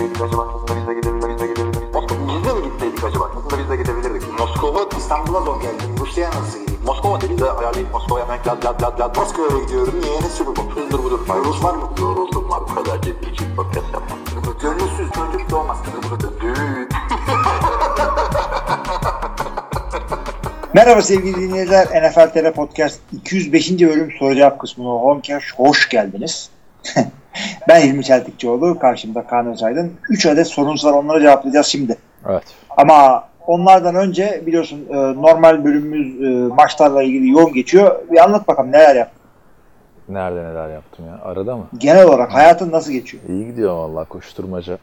gitseydik acaba? Aslında biz de gidebilirdik. Biz de mi gitseydik acaba? Aslında biz de gidebilirdik. Moskova İstanbul'a zor geldi. Rusya'ya nasıl gideyim? Moskova dedi de ayarlayıp Moskova'ya hemen lad lad lad lad. Moskova'ya gidiyorum. Niye? Ne Super Bowl? Hızdır budur. Rus var mı? Yoruldum var. Bu kadar ciddi için podcast yapmam. Gönülsüz çocuk doğmaz. Düğün. Merhaba sevgili dinleyiciler. NFL TR Podcast 205. bölüm soru cevap kısmına hoş, hoş geldiniz. ben İlmi Çeltikçioğlu. Karşımda Kaan Özaydın. 3 adet sorunuz var. Onları cevaplayacağız şimdi. Evet. Ama onlardan önce biliyorsun e, normal bölümümüz e, maçlarla ilgili yoğun geçiyor. Bir anlat bakalım neler yaptın. Nerede neler yaptım ya? Arada mı? Genel olarak hayatın nasıl geçiyor? İyi gidiyor vallahi koşturmaca.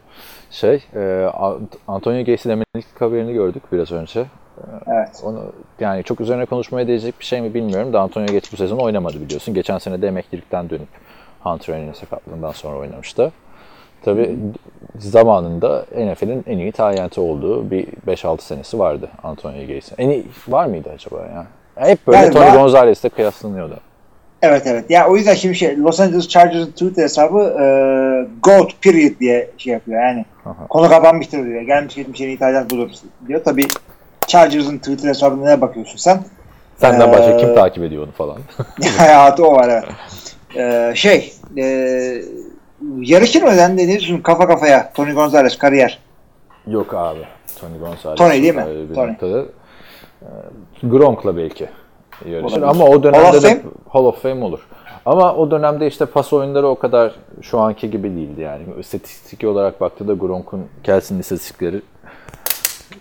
Şey, e, Ant- Antonio Gacy demelik haberini gördük biraz önce. Evet. Onu yani çok üzerine konuşmaya değecek bir şey mi bilmiyorum da Antonio Gacy bu sezon oynamadı biliyorsun. Geçen sene de emeklilikten dönüp Hunter Henry'nin sakatlığından sonra oynamıştı. Tabii zamanında NFL'in en iyi tayyenti olduğu bir 5-6 senesi vardı Antonio Gacy. En iyi var mıydı acaba ya? Hep böyle Yani Tony Gonzalez'le kıyaslanıyordu. Evet evet. Ya o yüzden şimdi şey Los Angeles Chargers'ın Twitter hesabı e, GOAT period diye şey yapıyor yani. Aha. Konu kapanmıştır diyor. Gelmiş gitmiş en iyi İtalyan budur diyor. Tabii Chargers'ın Twitter hesabında ne bakıyorsun sen? Senden başka Ee, kim takip ediyor onu falan? Hayatı o var evet. Ee, şey e, yarışır mı sen de diyorsun kafa kafaya Tony Gonzalez kariyer. Yok abi. Tony Gonzalez. Tony değil mi? Tony. noktada. e, Gronk'la belki yarışır. Ama o Hall dönemde of de Fame? Hall of Fame olur. Ama o dönemde işte pas oyunları o kadar şu anki gibi değildi yani. İstatistik olarak baktığında Gronk'un Kelsey'nin istatistikleri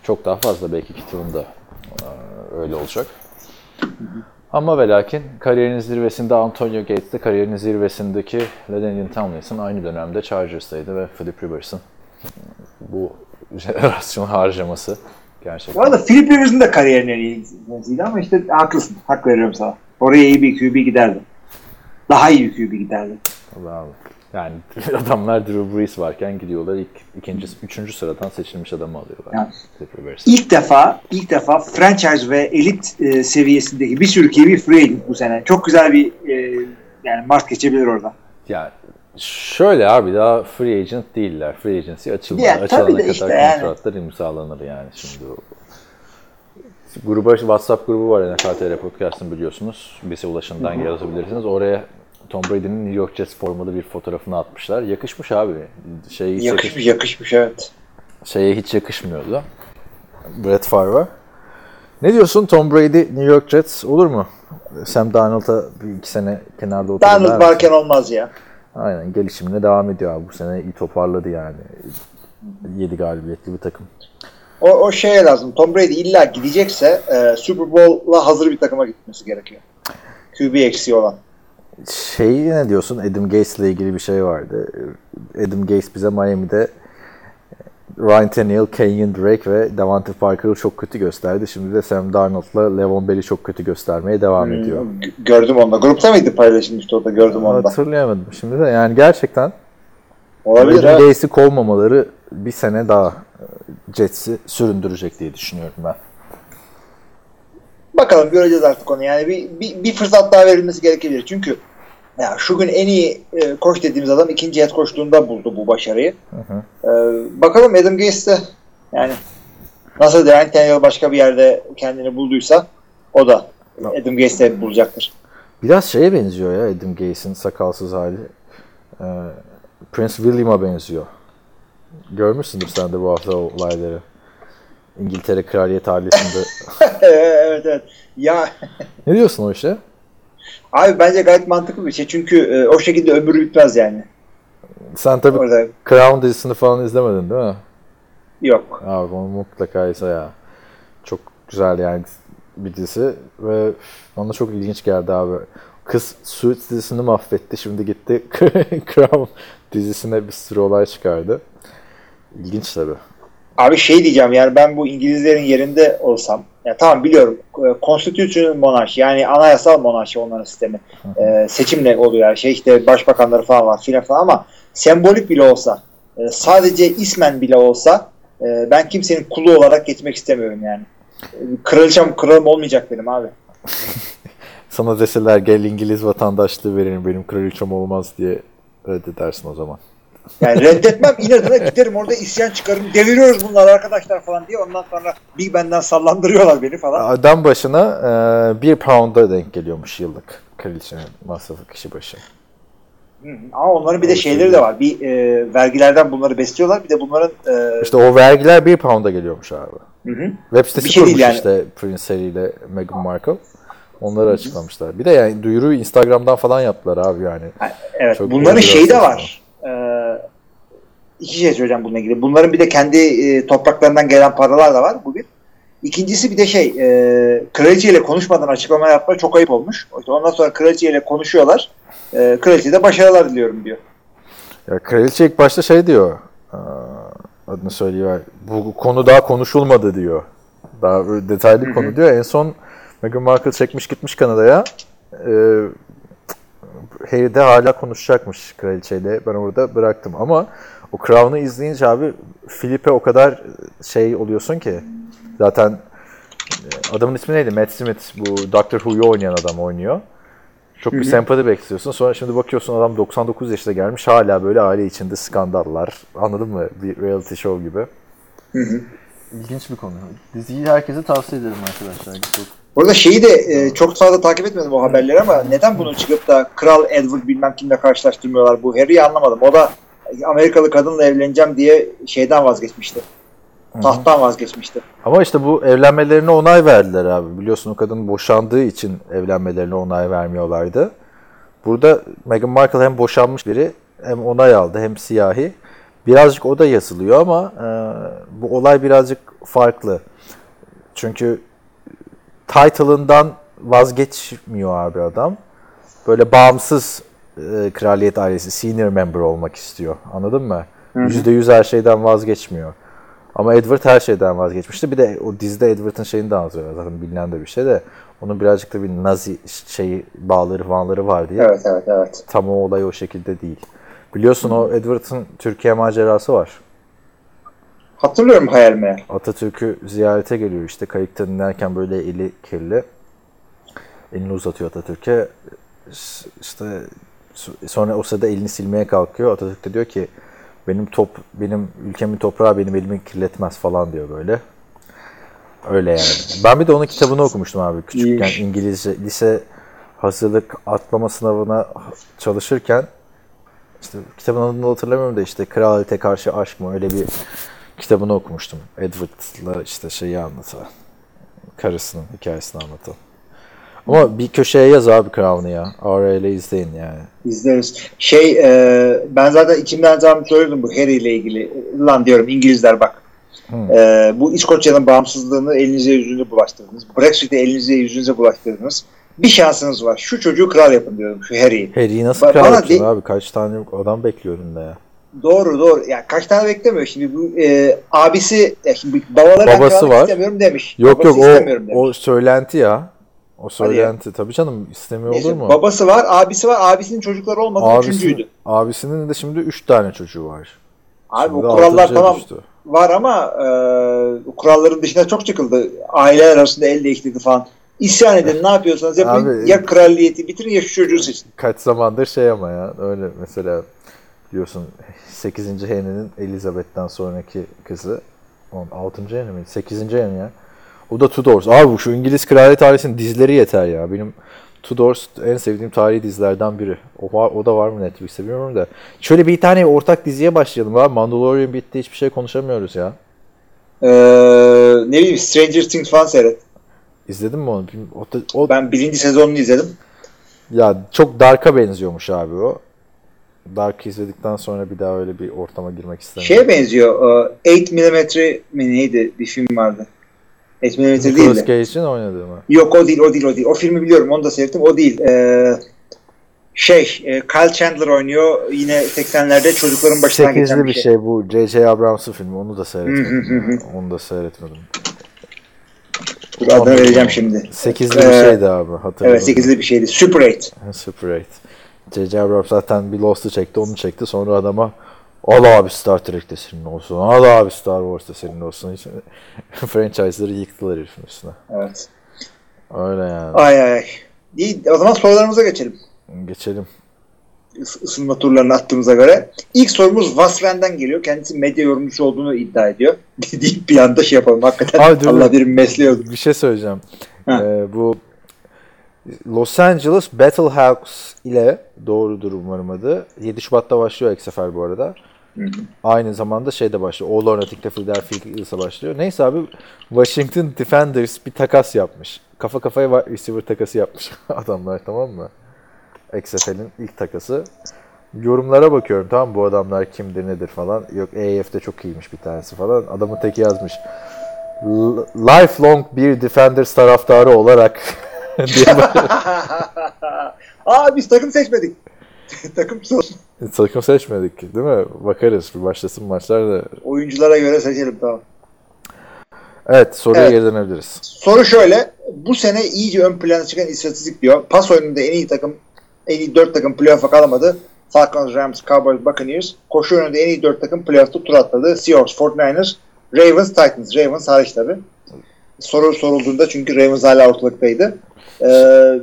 çok daha fazla belki Kittle'ın da e, öyle olacak. Ama ve lakin kariyerinin zirvesinde Antonio Gates'te kariyerinin zirvesindeki LaDainian Tomlinson aynı dönemde Chargers'taydı ve Philip Rivers'ın bu jenerasyon harcaması gerçekten. Bu arada Philip Rivers'ın da kariyerinin en iyisiydi ama işte haklısın. Hak veriyorum sana. Oraya iyi bir QB giderdi. Daha iyi bir QB giderdi. Bravo. Yani adamlar Drew Brees varken gidiyorlar ilk ikinci, üçüncü sıradan seçilmiş adamı alıyorlar. Yani. İlk defa ilk defa franchise ve elit e, seviyesindeki bir sürü QB free agent bu sene. Çok güzel bir e, yani Mart geçebilir orada. Ya şöyle abi daha free agent değiller. Free agency açılmadı. Ya, Açılana kadar işte yani. kontratlar imzalanır yani şimdi. Gruba, WhatsApp grubu var NFL TR Podcast'ın biliyorsunuz. Bize ulaşımdan yazabilirsiniz. Oraya Tom Brady'nin New York Jets formalı bir fotoğrafını atmışlar. Yakışmış abi. Şey hiç yakış- Yakışmış yakışmış evet. şeye hiç yakışmıyordu. Brett Favre. Ne diyorsun Tom Brady New York Jets olur mu? Sam Darnold'a bir iki sene kenarda oturdu. Darnold varken olmaz ya. Aynen gelişimine devam ediyor abi. Bu sene iyi toparladı yani. 7 galibiyetli bir takım. O, o şeye lazım. Tom Brady illa gidecekse e, Super Bowl'la hazır bir takıma gitmesi gerekiyor. QB eksiği olan. Şey ne diyorsun? Adam Gase ile ilgili bir şey vardı. Adam Gase bize Miami'de Ryan Tannehill, Kenyon Drake ve Davante Parker'ı çok kötü gösterdi. Şimdi de Sam Darnold'la Levon Bell'i çok kötü göstermeye devam ediyor. G- gördüm onda. Grupta mıydı paylaşılmıştı orada gördüm onda. Hatırlayamadım şimdi de. Yani gerçekten Olabilir Adam. Gase'i kovmamaları bir sene daha e, Jets'i süründürecek diye düşünüyorum ben. Bakalım göreceğiz artık onu. Yani bir, bir, bir fırsat daha verilmesi gerekebilir. Çünkü ya şu gün en iyi e, koç dediğimiz adam ikinci head koçluğunda buldu bu başarıyı. E, bakalım Adam Gase de yani nasıl Ryan Tannehill başka bir yerde kendini bulduysa o da Adam Gase de bulacaktır. Biraz şeye benziyor ya Adam Gase'in sakalsız hali. Ee, Prince William'a benziyor. Görmüşsündür sen de bu hafta olayları. İngiltere Kraliyet ailesinde. evet evet. Ya ne diyorsun o işe? abi bence gayet mantıklı bir şey. Çünkü e, o şekilde ömrü bitmez yani. Sen tabii Orada Crown dizisini falan izlemedin değil mi? yok. Abi onu mutlaka izle ya. Çok güzel yani bir dizi ve bana çok ilginç geldi abi. Kız Suits dizisini mahvetti. Şimdi gitti Crown dizisine bir sürü olay çıkardı. İlginç tabii. Abi şey diyeceğim yani ben bu İngilizlerin yerinde olsam ya tamam biliyorum e, constitutional monarşi yani anayasal monarşi onların sistemi e, seçimle oluyor her şey işte başbakanları falan var filan falan ama sembolik bile olsa e, sadece ismen bile olsa e, ben kimsenin kulu olarak geçmek istemiyorum yani. Kraliçem kralım olmayacak benim abi. Sana deseler gel İngiliz vatandaşlığı verin benim kraliçem olmaz diye reddedersin o zaman. Yani reddetmem inadına giderim orada isyan çıkarım. Deviriyoruz bunları arkadaşlar falan diye. Ondan sonra bir benden sallandırıyorlar beni falan. Adam başına e, bir pound'a denk geliyormuş yıllık kraliçenin masrafı kişi başı. Hı hı. Ama onların bir de şeyleri de var. Bir e, vergilerden bunları besliyorlar. Bir de bunların e, İşte o vergiler bir pound'a geliyormuş abi. hı hı. Web sitesi Bir şey kurmuş yani. işte Prince Harry ile Meghan Markle. Onları açıklamışlar. Bir de yani duyuruyu Instagram'dan falan yaptılar abi yani. Evet. Çok bunların şeyi de var. Ee, iki şey söyleyeceğim bununla ilgili. Bunların bir de kendi e, topraklarından gelen paralar da var. Bu bir. İkincisi bir de şey e, kraliçe ile konuşmadan açıklama yapmak çok ayıp olmuş. Ondan sonra kraliçe ile konuşuyorlar. E, kraliçe de başarılar diliyorum diyor. Ya kraliçe ilk başta şey diyor. aa, Adını söylüyor. Bu konu daha konuşulmadı diyor. Daha detaylı bir konu diyor. En son Meghan Markle çekmiş gitmiş Kanada'ya. Ee, Harry de hala konuşacakmış kraliçeyle. Ben orada bıraktım. Ama o Crown'u izleyince abi Philip'e o kadar şey oluyorsun ki. Zaten e, adamın ismi neydi? Matt Smith. Bu Doctor Who'yu oynayan adam oynuyor. Çok bir sempati bekliyorsun. Sonra şimdi bakıyorsun adam 99 yaşına gelmiş. Hala böyle aile içinde skandallar. Anladın mı? Bir reality show gibi. İlginç bir konu. Diziyi herkese tavsiye ederim arkadaşlar. Orada şeyi de e, çok fazla takip etmedim o haberleri ama neden bunu çıkıp da Kral Edward bilmem kimle karşılaştırmıyorlar bu Harry'i anlamadım. O da Amerikalı kadınla evleneceğim diye şeyden vazgeçmişti. Tahttan vazgeçmişti. Ama işte bu evlenmelerine onay verdiler abi. Biliyorsun o kadın boşandığı için evlenmelerine onay vermiyorlardı. Burada Meghan Markle hem boşanmış biri hem onay aldı hem siyahi. Birazcık o da yazılıyor ama e, bu olay birazcık farklı. Çünkü title'ından vazgeçmiyor abi adam. Böyle bağımsız e, kraliyet ailesi senior member olmak istiyor. Anladın mı? %100 her şeyden vazgeçmiyor. Ama Edward her şeyden vazgeçmişti. Bir de o dizide Edward'ın şeyini de anlatıyorlar. Zaten bilinen de bir şey de. Onun birazcık da bir nazi şeyi bağları falanları var diye. Evet evet evet. Tam o olay o şekilde değil. Biliyorsun o Edward'ın Türkiye macerası var. Hatırlıyorum hayal meyal. Atatürk'ü ziyarete geliyor işte kayıkta dinlerken böyle eli kirli. Elini uzatıyor Atatürk'e. İşte sonra o sırada elini silmeye kalkıyor. Atatürk de diyor ki benim top benim ülkemin toprağı benim elimi kirletmez falan diyor böyle. Öyle yani. Ben bir de onun kitabını okumuştum abi küçükken. İngilizce lise hazırlık atlama sınavına çalışırken işte kitabın adını hatırlamıyorum da işte Kraliyete Karşı Aşk mı öyle bir kitabını okumuştum. Edward'la işte şeyi anlatan. Karısının hikayesini anlatan. Ama bir köşeye yaz abi Crown'u ya. RL izleyin yani. İzleriz. Şey e, ben zaten içimden zaten söylüyordum bu Harry ile ilgili. Lan diyorum İngilizler bak. E, bu İskoçya'nın bağımsızlığını elinize yüzünüze bulaştırdınız. Brexit'i elinize yüzünüze bulaştırdınız. Bir şansınız var. Şu çocuğu kral yapın diyorum. Şu Harry'i. Harry'i nasıl Ba- kral yapacaksın abi? Kaç tane adam bekliyor önünde ya. Doğru doğru. Yani kaç tane beklemiyor. Şimdi bu e, abisi ya şimdi babaları Babası var. istemiyorum demiş. Yok Babası yok o, demiş. o söylenti ya. O ya. söylenti. Tabii canım istemiyor Neyse, olur mu? Babası var, abisi var. Abisinin çocukları olmadı. Üçüncüydü. Abisi, abisinin de şimdi 3 tane çocuğu var. Abi Şimdi bu kurallar tamam düştü. var ama e, kuralların dışına çok çıkıldı. Aileler arasında el değiştirdi falan. İsyan edin ne yapıyorsanız yapın. Abi- ya kraliyeti bitirin ya şu çocuğu seçin. Kaç zamandır şey ama ya öyle mesela biliyorsun 8. Henry'nin Elizabeth'ten sonraki kızı 6. Henry mi? 8. Henry ya. O da Tudors. Abi bu şu İngiliz kraliyet ailesinin dizileri yeter ya. Benim Tudors en sevdiğim tarihi dizilerden biri. O, var, o da var mı Netflix'te bilmiyorum da. Şöyle bir tane ortak diziye başlayalım abi. Mandalorian bitti hiçbir şey konuşamıyoruz ya. Ee, ne bileyim Stranger Things falan seyret. İzledin mi onu? O, o Ben birinci sezonunu izledim. Ya çok Dark'a benziyormuş abi o. Dark izledikten sonra bir daha öyle bir ortama girmek istemiyorum. Şeye benziyor. e, 8 mm mi neydi bir film vardı. 8 mm değil de. Cage'in oynadığı mı? Yok o değil o değil o değil. O filmi biliyorum onu da seyrettim. O değil. Ee, şey e, Kyle Chandler oynuyor. Yine 80'lerde çocukların başına geçen bir bir şey. şey bu. J.J. Abrams filmi. Onu da seyretmedim. Onu da seyretmedim. Dur, adını vereceğim şimdi. Sekizli bir Ee, şeydi abi. Hatırladım. Evet 8'li bir şeydi. Super 8. Super 8. J.J. Abrams zaten bir Lost'u çekti. Onu çekti. Sonra adama al abi Star Trek'te senin olsun. Al abi Star Wars'ta senin olsun. Franchise'ları yıktılar herifin üstüne. Evet. Öyle yani. Ay ay ay. İyi, o zaman sorularımıza geçelim. Geçelim. Is- ısınma turlarını attığımıza göre. İlk sorumuz Vasfen'den geliyor. Kendisi medya yorumcusu olduğunu iddia ediyor. Deyip bir anda şey yapalım. Hakikaten Abi Allah bir mesleği oldu. Bir şey söyleyeceğim. Ha. Ee, bu Los Angeles Battlehawks ile doğrudur umarım adı. 7 Şubat'ta başlıyor ilk sefer bu arada. Aynı zamanda şeyde başlıyor. All or Nothing'de Philadelphia Eagles'a başlıyor. Neyse abi Washington Defenders bir takas yapmış. Kafa kafaya receiver takası yapmış adamlar tamam mı? XFL'in ilk takası. Yorumlara bakıyorum tamam bu adamlar kimdir nedir falan. Yok AF'de çok iyiymiş bir tanesi falan. Adamın teki yazmış. Lifelong bir Defenders taraftarı olarak diye Aa biz takım seçmedik. takım sor- takım seçmedik değil mi? Bakarız bir başlasın maçlar da. oyunculara göre seçelim tamam. Evet soruya Evet. geri dönebiliriz. Soru şöyle. Bu sene iyice ön plana çıkan istatistik diyor. Pas oyununda en iyi takım en iyi 4 takım playoff'a kalamadı. Falcons, Rams, Cowboys, Buccaneers. Koşu oyununda en iyi 4 takım playoff'ta tur atladı. Seahawks, 49ers, Ravens, Titans. Ravens hariç tabi. Soru sorulduğunda çünkü Ravens hala ortalıktaydı. Ee,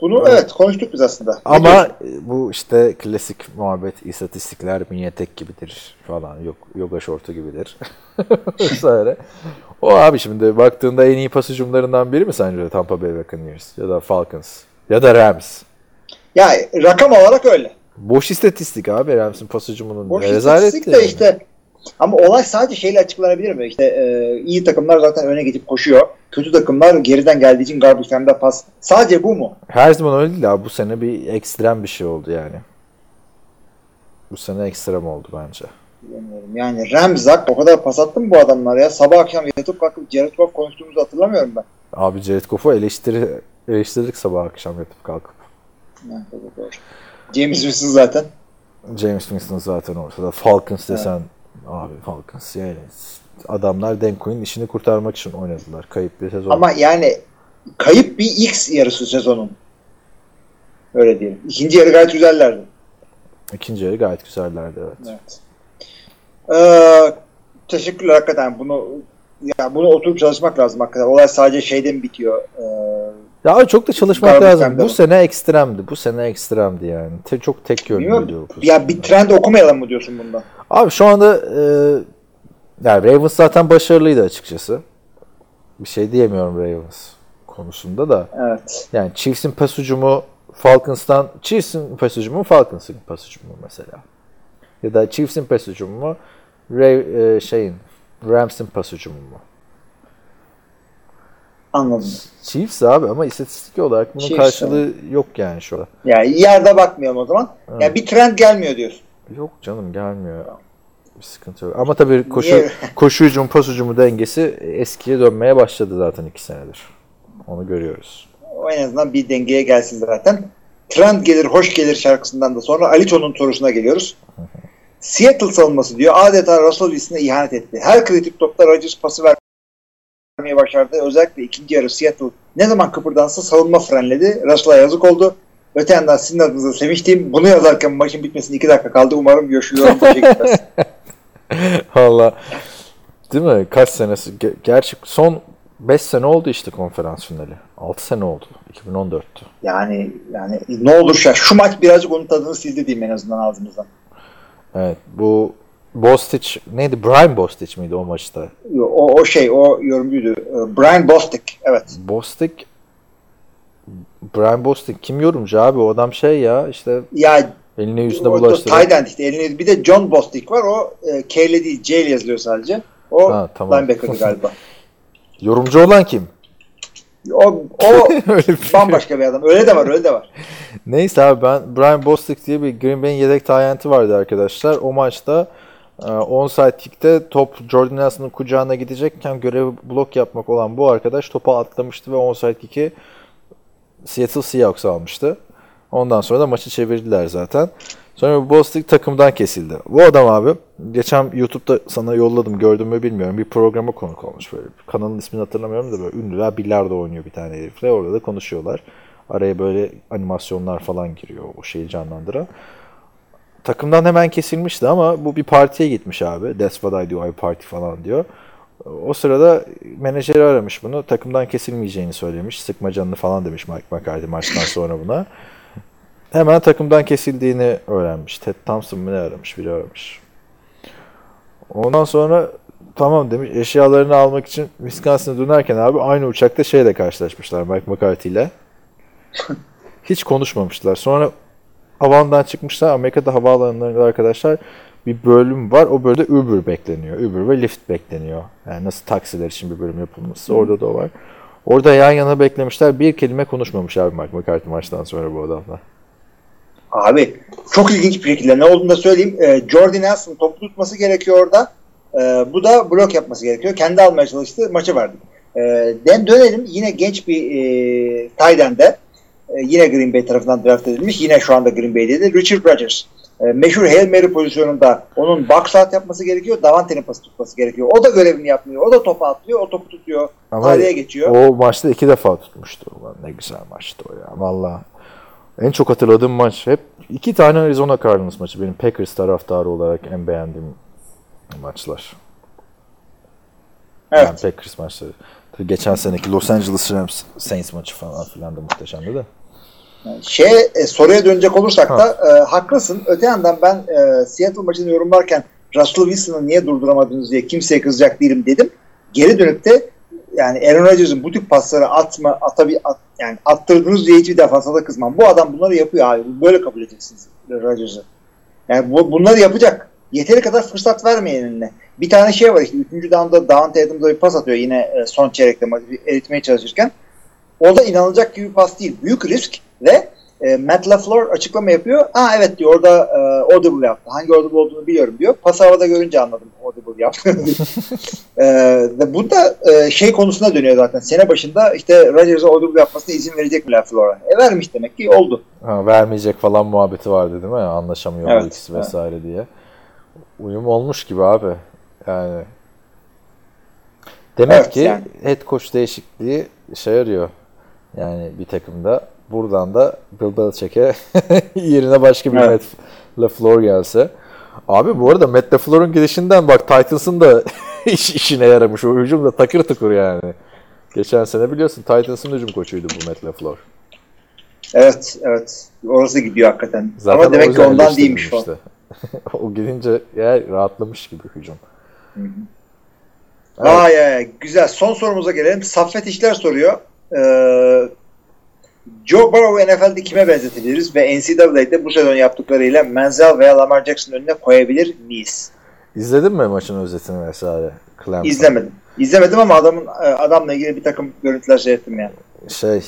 bunu evet. konuştuk biz aslında. Ama bu işte klasik muhabbet istatistikler minyetek gibidir falan. Yok yoga şortu gibidir. Vesaire. O abi şimdi baktığında en iyi pas hücumlarından biri mi sence Tampa Bay Buccaneers ya da Falcons ya da Rams? Ya rakam olarak öyle. Boş istatistik abi Rams'in pas hücumunun Boş istatistik de yani. işte ama olay sadece şeyle açıklanabilir mi? İşte e, iyi takımlar zaten öne geçip koşuyor. Kötü takımlar geriden geldiği için garbage time'da pas. Sadece bu mu? Her zaman öyle değil abi. Bu sene bir ekstrem bir şey oldu yani. Bu sene ekstrem oldu bence. Bilmiyorum. Yani Ramzak o kadar pas attı mı bu adamlar ya? Sabah akşam yatıp kalkıp Jared Goff konuştuğumuzu hatırlamıyorum ben. Abi Jared Goff'u eleştiri, eleştirdik sabah akşam yatıp kalkıp. James Winston zaten. James Winston zaten ortada. Falcons desen abi Falcons yani adamlar Quinn'in işini kurtarmak için oynadılar. Kayıp bir sezon. Ama yani kayıp bir X yarısı sezonun. Öyle diyelim. İkinci yarı gayet güzellerdi. İkinci yarı gayet güzellerdi evet. Evet. Ee, teşekkürler hakikaten. Bunu ya bunu oturup çalışmak lazım hakikaten. Olay sadece şeyden bitiyor. Ee, Ya çok da çalışmak Garbage lazım. Bu sene ekstremdi. Bu sene ekstremdi yani. Te- çok tek yönlü bu ya bir trend okumayalım mı diyorsun bundan? Abi şu anda e, yani Ravens zaten başarılıydı açıkçası. Bir şey diyemiyorum Ravens konusunda da. Evet. Yani Chiefs'in pas hücumu Falcons'tan Chiefs'in pas hücumu Falcons'ın pas hücumu mesela. Ya da Chiefs'in pas hücumu mu Ray, e, şeyin Rams'in pas hücumu mu? Anladım. Chiefs abi ama istatistik olarak bunun Chiefs, karşılığı yok yani şu an. Yani yerde bakmayalım o zaman. Yani bir trend gelmiyor diyorsun. Yok canım gelmiyor. Bir sıkıntı yok. Ama tabii koşu Niye? koşu hücum pas hücumu dengesi eskiye dönmeye başladı zaten iki senedir. Onu görüyoruz. O en azından bir dengeye gelsin zaten. Trend gelir, hoş gelir şarkısından da sonra Aliço'nun sorusuna geliyoruz. Seattle savunması diyor adeta Russell Wilson'a ihanet etti. Her kritik topta Rodgers pası vermeye başardı. Özellikle ikinci yarı Seattle ne zaman kıpırdansa savunma frenledi. Russell'a yazık oldu. Öte yandan sizin adınıza sevinçliyim. Bunu yazarken maçın bitmesine iki dakika kaldı. Umarım Yoşuyorum. Teşekkürler. Valla değil mi? Kaç senesi? Ge- Gerçi son 5 sene oldu işte konferans finali. 6 sene oldu. 2014'tü. yani yani ne olur ya şu maç birazcık onun tadını sildi diyeyim en azından ağzımızdan. Evet bu Bostich neydi? Brian Bostich miydi o maçta? O, o şey o yorumcuydu. Ee, Brian Bostic. Evet. Bostich Brian Bostich kim yorumcu abi? O adam şey ya işte Ya eline yüzüne bulaştırıyor. end işte. Elini, bir de John Bostic var. O e, K ile değil C ile yazılıyor sadece. O Ha, tamam. linebacker'dı galiba. Yorumcu olan kim? O, o bir şey. bambaşka bir adam. Öyle de var öyle de var. Neyse abi ben Brian Bostic diye bir Green Bay'in yedek tayenti vardı arkadaşlar. O maçta onside kick'te top Jordan Nelson'ın kucağına gidecekken görevi blok yapmak olan bu arkadaş topa atlamıştı ve onside kick'i Seattle Seahawks almıştı. Ondan sonra da maçı çevirdiler zaten. Sonra Bostic takımdan kesildi. Bu adam abi geçen YouTube'da sana yolladım gördün mü bilmiyorum. Bir programa konuk olmuş böyle. Kanalın ismini hatırlamıyorum da böyle ünlüler bilardo oynuyor bir tane herifle. Orada da konuşuyorlar. Araya böyle animasyonlar falan giriyor o şeyi canlandıran. Takımdan hemen kesilmişti ama bu bir partiye gitmiş abi. That's what I do, I party falan diyor. O sırada menajeri aramış bunu. Takımdan kesilmeyeceğini söylemiş. Sıkma canını falan demiş Mike McCarthy maçtan sonra buna. hemen takımdan kesildiğini öğrenmiş. Ted Thompson mı ne aramış? Biri aramış. Ondan sonra tamam demiş eşyalarını almak için Wisconsin'a dönerken abi aynı uçakta şeyle karşılaşmışlar Mike McCarthy ile. Hiç konuşmamışlar. Sonra havaalanından çıkmışlar. Amerika'da havaalanlarında arkadaşlar bir bölüm var. O bölümde Uber bekleniyor. Uber ve Lyft bekleniyor. Yani nasıl taksiler için bir bölüm yapılması. Orada da o var. Orada yan yana beklemişler. Bir kelime konuşmamış abi Mike McCarthy maçtan sonra bu adamla. Abi çok ilginç bir şekilde ne olduğunu da söyleyeyim. E, Jordan Nelson topu tutması gerekiyor orada. E, bu da blok yapması gerekiyor. Kendi almaya çalıştı. Maçı verdi. E, den dönelim. Yine genç bir e, tight end'e e, yine Green Bay tarafından draft edilmiş. Yine şu anda Green Bay'de Richard Rodgers. E, meşhur Hail Mary pozisyonunda onun box out yapması gerekiyor. Davante'nin pası tutması gerekiyor. O da görevini yapmıyor. O da topu atlıyor. O topu tutuyor. Ama Tarihe geçiyor. O maçta iki defa tutmuştu. Ulan ne güzel maçtı o ya. Valla. En çok hatırladığım maç hep iki tane Arizona Cardinals maçı. Benim Packers taraftarı olarak en beğendiğim maçlar. Evet. Yani Packers maçları. Geçen seneki Los Angeles Rams Saints maçı falan filan da muhteşemdi de. Şey e, soruya dönecek olursak da e, haklısın. Öte yandan ben e, Seattle maçını yorumlarken Russell Wilson'ı niye durduramadınız diye kimseye kızacak değilim dedim. Geri dönüp de yani Aaron Rodgers'ın bu tip pasları atma, atabi, at, yani attırdınız diye hiçbir defansa da kızmam. Bu adam bunları yapıyor abi. Böyle kabul edeceksiniz Rodgers'ı. Yani bu, bunları yapacak. Yeteri kadar fırsat vermeyin eline. Bir tane şey var işte. Üçüncü down'da Davante Adams'a bir pas atıyor yine e, son çeyrekte eritmeye çalışırken. O da inanılacak gibi bir pas değil. Büyük risk ve e, Matt LaFleur açıklama yapıyor. Aa evet diyor orada e, audible yaptı. Hangi audible olduğunu biliyorum diyor. Pas havada görünce anladım audible yaptı. e, ve bu da e, şey konusuna dönüyor zaten. Sene başında işte Rodgers'a audible yapmasına izin verecek mi LaFleur'a? E vermiş demek ki oldu. Ha, vermeyecek falan muhabbeti vardı değil mi? Anlaşamıyor Evet, ikisi vesaire diye. Uyum olmuş gibi abi. Yani Demek Evet, ki yani. head coach değişikliği işe yarıyor. Yani bir takımda buradan da Bill Belichick'e yerine başka bir Evet. Matt LaFleur gelse. Abi bu arada Matt LaFleur'un gidişinden bak Titans'ın da iş, işine yaramış. O hücum da takır tukur yani. Geçen sene biliyorsun Titans'ın hücum koçuydu bu Matt LaFleur. Evet evet. Orası gidiyor hakikaten. Zaten Ama o demek ki ondan değilmiş falan. eleştirilmişti. o gidince ya rahatlamış gibi hücum. Evet. Ay ay güzel. Son sorumuza gelelim. Saffet İşler soruyor. Ee, Joe Burrow NFL'de kime benzetiliriz ve NCAA'de bu sezon yaptıklarıyla Menzel veya Lamar Jackson önüne koyabilir miyiz? İzledin mi maçın özetini vesaire? Clemson. İzlemedim. İzlemedim ama adamın e, adamla ilgili bir takım görüntüler seyrettim yani. Şey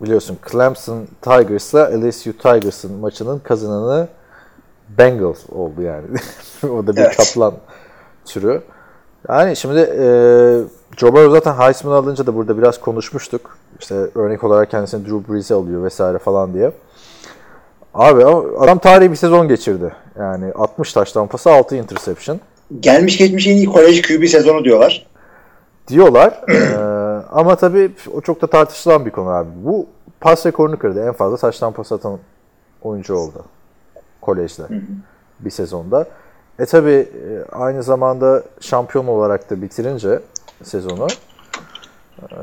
biliyorsun Clemson Tigers'la LSU Tigers'ın maçının kazananı Bengals oldu yani. o da bir Evet. kaplan türü. Yani şimdi e, Joe Burrow zaten Heisman alınca da burada biraz konuşmuştuk. İşte örnek olarak kendisini Drew Brees'e alıyor vesaire falan diye. Abi adam tarihi bir sezon geçirdi. Yani 60 taştan pası 6 interception. Gelmiş geçmiş en iyi kolej QB sezonu diyorlar. diyorlar. Ee, ama tabii o çok da tartışılan bir konu abi. Bu pas rekorunu kırdı. En fazla taştan pas atan oyuncu oldu. Kolejde. Bir sezonda. E tabii e, aynı zamanda şampiyon olarak da bitirince sezonu e,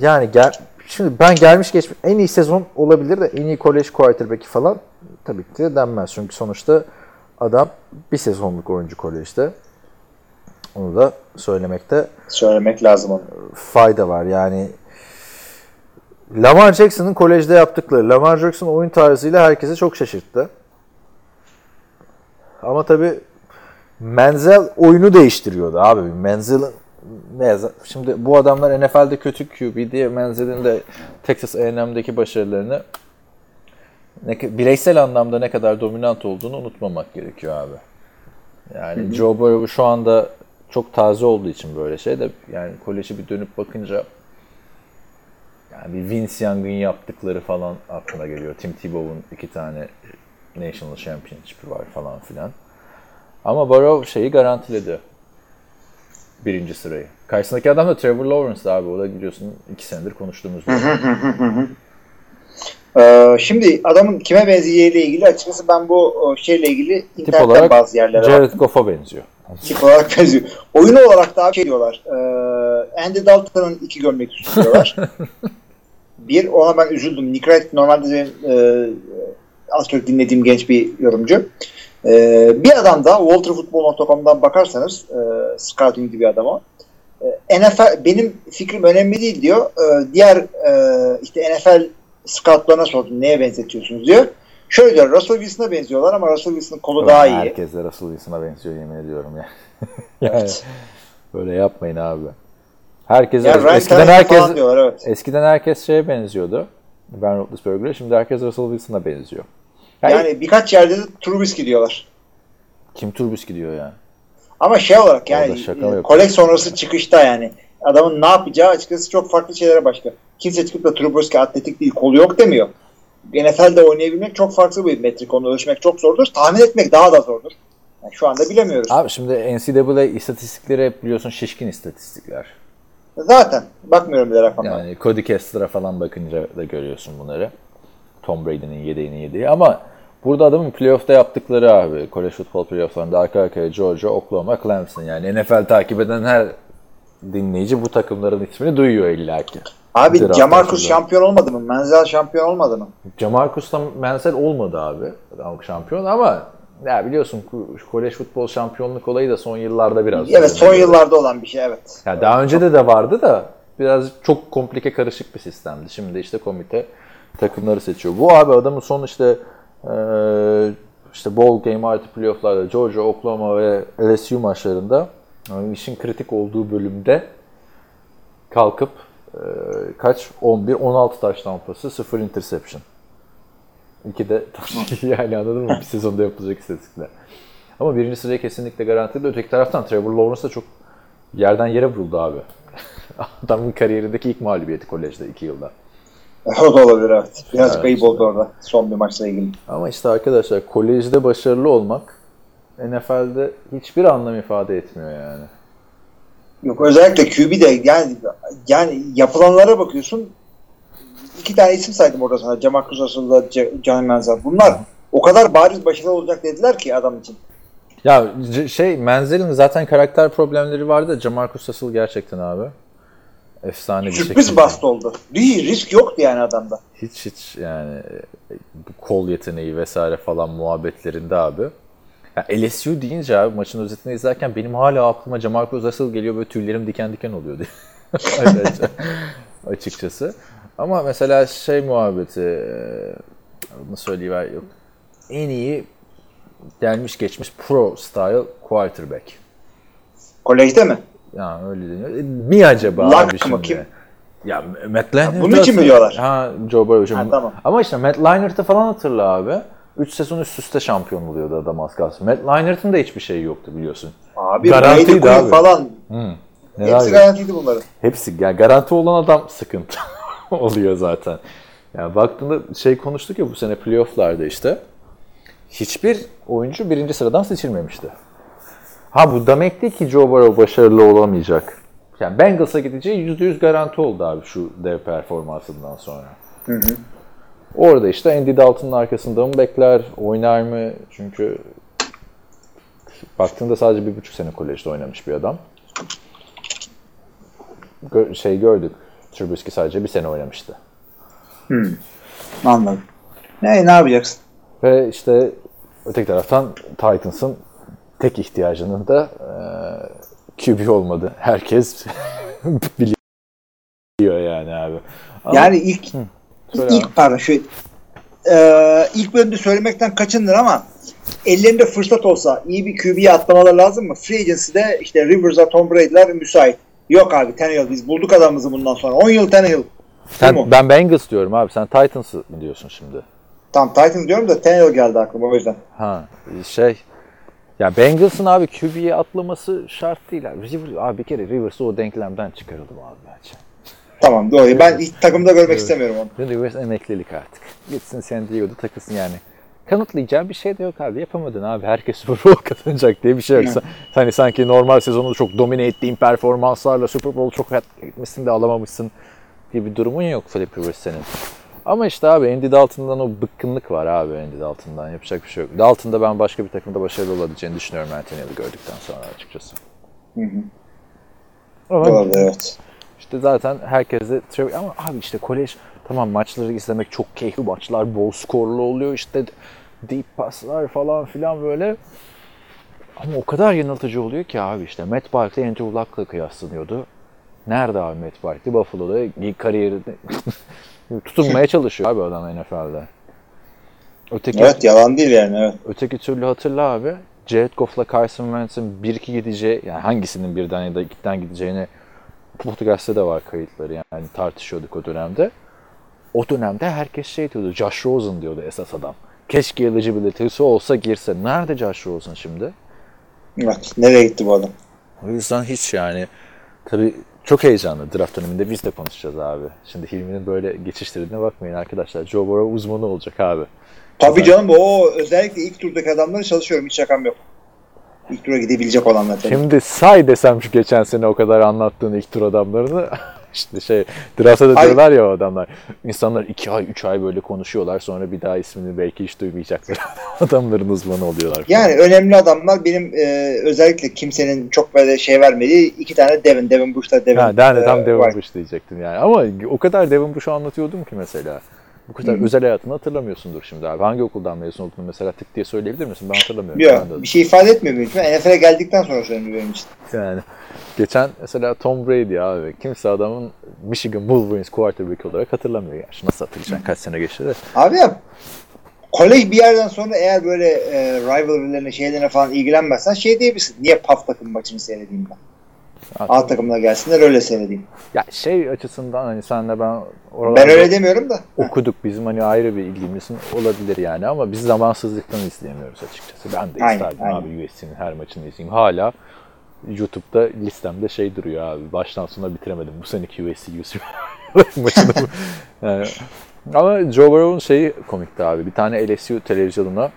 yani gel, şimdi ben gelmiş geçmiş en iyi sezon olabilir de en iyi kolej quarterback'i falan tabii ki de denmez. Çünkü sonuçta adam bir sezonluk oyuncu kolejde. Onu da söylemekte Söylemek lazım onu. fayda var. Yani Lamar Jackson'ın kolejde yaptıkları, Lamar Jackson oyun tarzıyla herkesi çok şaşırttı. Ama tabii Menzel oyunu değiştiriyordu abi. Menzel'in ne şimdi bu adamlar NFL'de kötü QB diye Menzel'in de Texas A&M'deki başarılarını ne, bireysel anlamda ne kadar dominant olduğunu unutmamak gerekiyor abi. Yani Joe Burrow şu anda çok taze olduğu için böyle şey de yani koleje bir dönüp bakınca yani bir Vince Young'ın yaptıkları falan aklına geliyor. Tim Tebow'un iki tane National Championship'i var falan filan. Ama Burrow şeyi garantiledi. Birinci sırayı. Karşısındaki adam da Trevor Lawrence abi. O da biliyorsun iki senedir konuştuğumuz. Ee, şimdi adamın kime benzeyeceğiyle ilgili açıkçası ben bu şeyle ilgili Tip internetten olarak bazı yerlere Jared. Goff'a benziyor. Tip olarak benziyor. Oyunu olarak daha şey diyorlar. Ee, Andy Dalton'ın iki gömlek üstü diyorlar. bir ona ben üzüldüm. Nick Wright normalde benim, e, az çok dinlediğim genç bir yorumcu. E, bir adam da WalterFootball.com'dan bakarsanız e, scouting gibi bir adam o. E, NFL benim fikrim önemli değil diyor. E, diğer e, işte NFL scoutlarına sordum neye benzetiyorsunuz diyor. Şöyle diyor Russell Wilson'a benziyorlar ama Russell Wilson'ın kolu daha iyi. Herkes de Russell Wilson'a benziyor yemin ediyorum ya. yani böyle yapmayın abi. Herkes Yani eskiden herkes diyorlar, evet. eskiden herkes şeye benziyordu. Ben Roethlisberger'e şimdi herkes Russell Wilson'a benziyor. Yani, Yani birkaç yerde de Trubisky diyorlar. kim Trubisky diyor yani. Ama şey olarak yani e, yok. kolej sonrası çıkışta yani adamın ne yapacağı açıkçası çok farklı şeylere başka. Kimse çıkıp da Trubisky atletik değil kolu yok demiyor. NFL'de oynayabilmek çok farklı bir metrik. Onu ölçmek çok zordur. Tahmin etmek daha da zordur. Yani şu anda bilemiyoruz. Abi şimdi NCAA istatistikleri hep biliyorsun şişkin istatistikler. Zaten bakmıyorum bile rakamlara. Yani Cody Kessler'a falan bakınca da görüyorsun bunları. Tom Brady'nin yedeğini yediği ama burada adamın playoff'ta yaptıkları abi. College football playoff'larında arka arkaya Georgia, Oklahoma, Clemson yani NFL takip eden her dinleyici bu takımların ismini duyuyor illaki. Abi Draft Jamarcus şampiyon olmadı mı? Menzel şampiyon olmadı mı? Jamarcus'la Menzel olmadı abi adam şampiyon ama ya biliyorsun kolej futbol şampiyonluk olayı da son yıllarda biraz. Evet son yıllarda olan bir şey evet. Ya daha önce de de vardı da biraz çok komplike karışık bir sistemdi. Şimdi işte komite takımları seçiyor. Bu abi adamın son işte işte bowl game artı playoff'larda Georgia, Oklahoma ve LSU maçlarında işin kritik olduğu bölümde kalkıp eee, kaç 11 16 taş tampası 0 interception. İki de yani anladın mı? Bir sezonda yapılacak istatistikler. Ama birinci sırayı kesinlikle garantili. Öteki taraftan Trevor Lawrence da çok yerden yere vuruldu abi. Adamın kariyerindeki ilk mağlubiyeti kolejde iki yılda. O da olabilir evet. Biraz Evet. kayıp oldu orada son bir maçla ilgili. Ama işte arkadaşlar kolejde başarılı olmak NFL'de hiçbir anlam ifade etmiyor yani. Yok özellikle QB de yani yani yapılanlara bakıyorsun. iki tane isim saydım orada sana. Jamarcus Russell'da Johnny Manziel. Bunlar o kadar bariz başarılı olacak dediler ki adam için. Ya şey Menzel'in zaten karakter problemleri vardı da Jamarcus Russell gerçekten abi. Efsane bir Sürpriz şekilde. bast oldu. Değil, risk yoktu yani adamda. Hiç hiç yani e, bu kol yeteneği vesaire falan muhabbetlerinde abi. Ya LSU deyince abi maçın özetini izlerken benim hala aklıma Jamarcus Russell geliyor böyle tüylerim diken diken oluyor diye. Açıkçası. Ama mesela şey muhabbeti e, bunu söyleyiver yok. En iyi gelmiş geçmiş pro style quarterback. Kolejde mi? Ya öyle deniyor. E, Mi acaba Luck abi mı, şimdi? kim? Ya Matt Leinart. bunun için mi diyorlar? Ha Joe Burrow. Ha, tamam. Ama işte Matt Leinart'ı falan hatırla abi. 3 sezon üst üste şampiyon oluyordu adam az kalsın. Matt Leinart'ın da hiçbir şeyi yoktu biliyorsun. Abi Garantiydi abi. falan. Neler Hepsi garantiydi bunların. Hepsi yani garanti olan adam sıkıntı oluyor zaten. Yani baktığında şey konuştuk ya bu sene playoff'larda işte. Hiçbir oyuncu birinci sıradan seçilmemişti. Ha bu demek değil ki Joe Burrow başarılı olamayacak. Yani Bengals'a gideceği %100 garanti oldu abi şu dev performansından sonra. Orada işte Andy Dalton'un arkasında mı bekler, oynar mı? Çünkü baktığında sadece bir buçuk sene kolejde oynamış bir adam. Gö- şey gördük. Trubisky sadece bir sene oynamıştı. Anladım. Ne, ne yapacaksın? Ve işte öteki taraftan Titans'ın tek ihtiyacının da e, QB olmadı. Herkes biliyor yani abi. Ama Yani ilk söyle ilk pardon şu e, ilk bölümde söylemekten kaçındır ama ellerinde fırsat olsa iyi bir QB'ye atlamaları lazım mı? Free Agency'de işte Rivers'a Tom Brady'ler müsait. Yok abi Tannehill biz bulduk adamımızı bundan sonra. 10 yıl Tannehill. Sen, ben Bengals diyorum abi. Sen Titans mı diyorsun şimdi? Tam Titans diyorum da Tannehill geldi aklıma o yüzden. Ha şey ya Bengals'ın abi QB'ye atlaması şart değil abi. River, abi bir kere Rivers'ı o denklemden çıkaralım abi bence. Tamam doğru. Ben hiç takımda görmek istemiyorum onu. Rivers emeklilik artık. Gitsin San Diego'da takılsın yani. Kanıtlayacağım bir şey de yok abi. Yapamadın abi. Herkes Super Bowl kazanacak diye bir şey yok. Hani sanki normal sezonu çok domine ettiğin performanslarla Super Bowl çok etmişsin de alamamışsın gibi bir durumun yok Philip Rivers senin. Ama işte abi Andy Dalton'dan o bıkkınlık var abi Andy Dalton'dan. Yapacak bir şey yok. Dalton'da ben başka bir takımda başarılı olabileceğini düşünüyorum Anthony'yi gördükten sonra açıkçası. Ama Olabilir evet. işte zaten herkese Trevor ama abi işte kolej Tamam maçları izlemek çok keyifli maçlar. Bol skorlu oluyor işte deep paslar falan filan böyle. Ama o kadar yanıltıcı oluyor ki abi işte Matt Barkley Andrew Luck'la kıyaslanıyordu. Nerede abi Matt Barkley? Buffalo'da kariyerinde tutunmaya çalışıyor abi adam NFL'de. Öteki, Evet yalan değil yani evet. öteki türlü hatırla abi. Jared Goff'la Carson Wentz'in 1-2 gideceği, yani hangisinin birden ya da ikiden gideceğini podcast'ta da var kayıtları yani tartışıyorduk o dönemde. O dönemde herkes şey diyordu, Josh Rosen diyordu esas adam. Keşke eligibility'si olsa girse. Nerede Josh Rosen şimdi? Evet. Nereye gitti bu adam? O yüzden hiç yani tabii çok heyecanlı draft döneminde biz de konuşacağız abi. Şimdi Hilmi'nin böyle geçiştirdiğine bakmayın arkadaşlar. Joe Burrow uzmanı olacak abi. Tabii canım o özellikle ilk turdaki adamları çalışıyorum. Hiç şakam yok. İlk tura gidebilecek olanlar. Şimdi say desem şu geçen sene o kadar anlattığın ilk tur adamlarını işte şey draftta da Ay- diyorlar ya o adamlar. İnsanlar 2 ay 3 ay böyle konuşuyorlar sonra bir daha ismini belki hiç duymayacaklar. adamların uzmanı oluyorlar. Yani önemli adamlar benim e, özellikle kimsenin çok böyle şey vermediği iki tane Devin. Devin Bush'ta Devin. Ha, ben de tam e, Devin var. Bush diyecektim yani. Ama o kadar Devin Bush'u anlatıyordum ki mesela. Bu kadar özel hayatını hatırlamıyorsundur şimdi abi. Hangi okuldan mezun olduğunu mesela tık diye söyleyebilir misin? Ben hatırlamıyorum. Yok Ben de- bir şey ifade etmiyor büyük ihtimal. NFL'e geldikten sonra söyleniyor benim için. Yani geçen mesela Tom Brady abi kimse adamın Michigan Wolverines quarterback olarak hatırlamıyor. Yani. Nasıl hatırlayacaksın kaç sene geçti de. Abi ya kolej bir yerden sonra eğer böyle e, rivalry'lerine şeylerine falan ilgilenmezsen şey diyebilirsin. Niye PAF takım maçını seyredeyim ben? A takımına gelsinler öyle seyredeyim. Ya şey açısından hani senle ben oralarda Ben öyle demiyorum da. okuduk. Bizim hani ayrı bir ilgimizin olabilir yani ama biz zamansızlıktan izleyemiyoruz açıkçası. Ben de Aynen, isterdim aynen. abi USC'nin her maçını izleyeyim. Hala YouTube'da listemde şey duruyor abi. Baştan sona bitiremedim. Bu seneki USC USC maçını. yani, ama Joe Burrow'un şeyi komikti abi. Bir tane LSU televizyonuna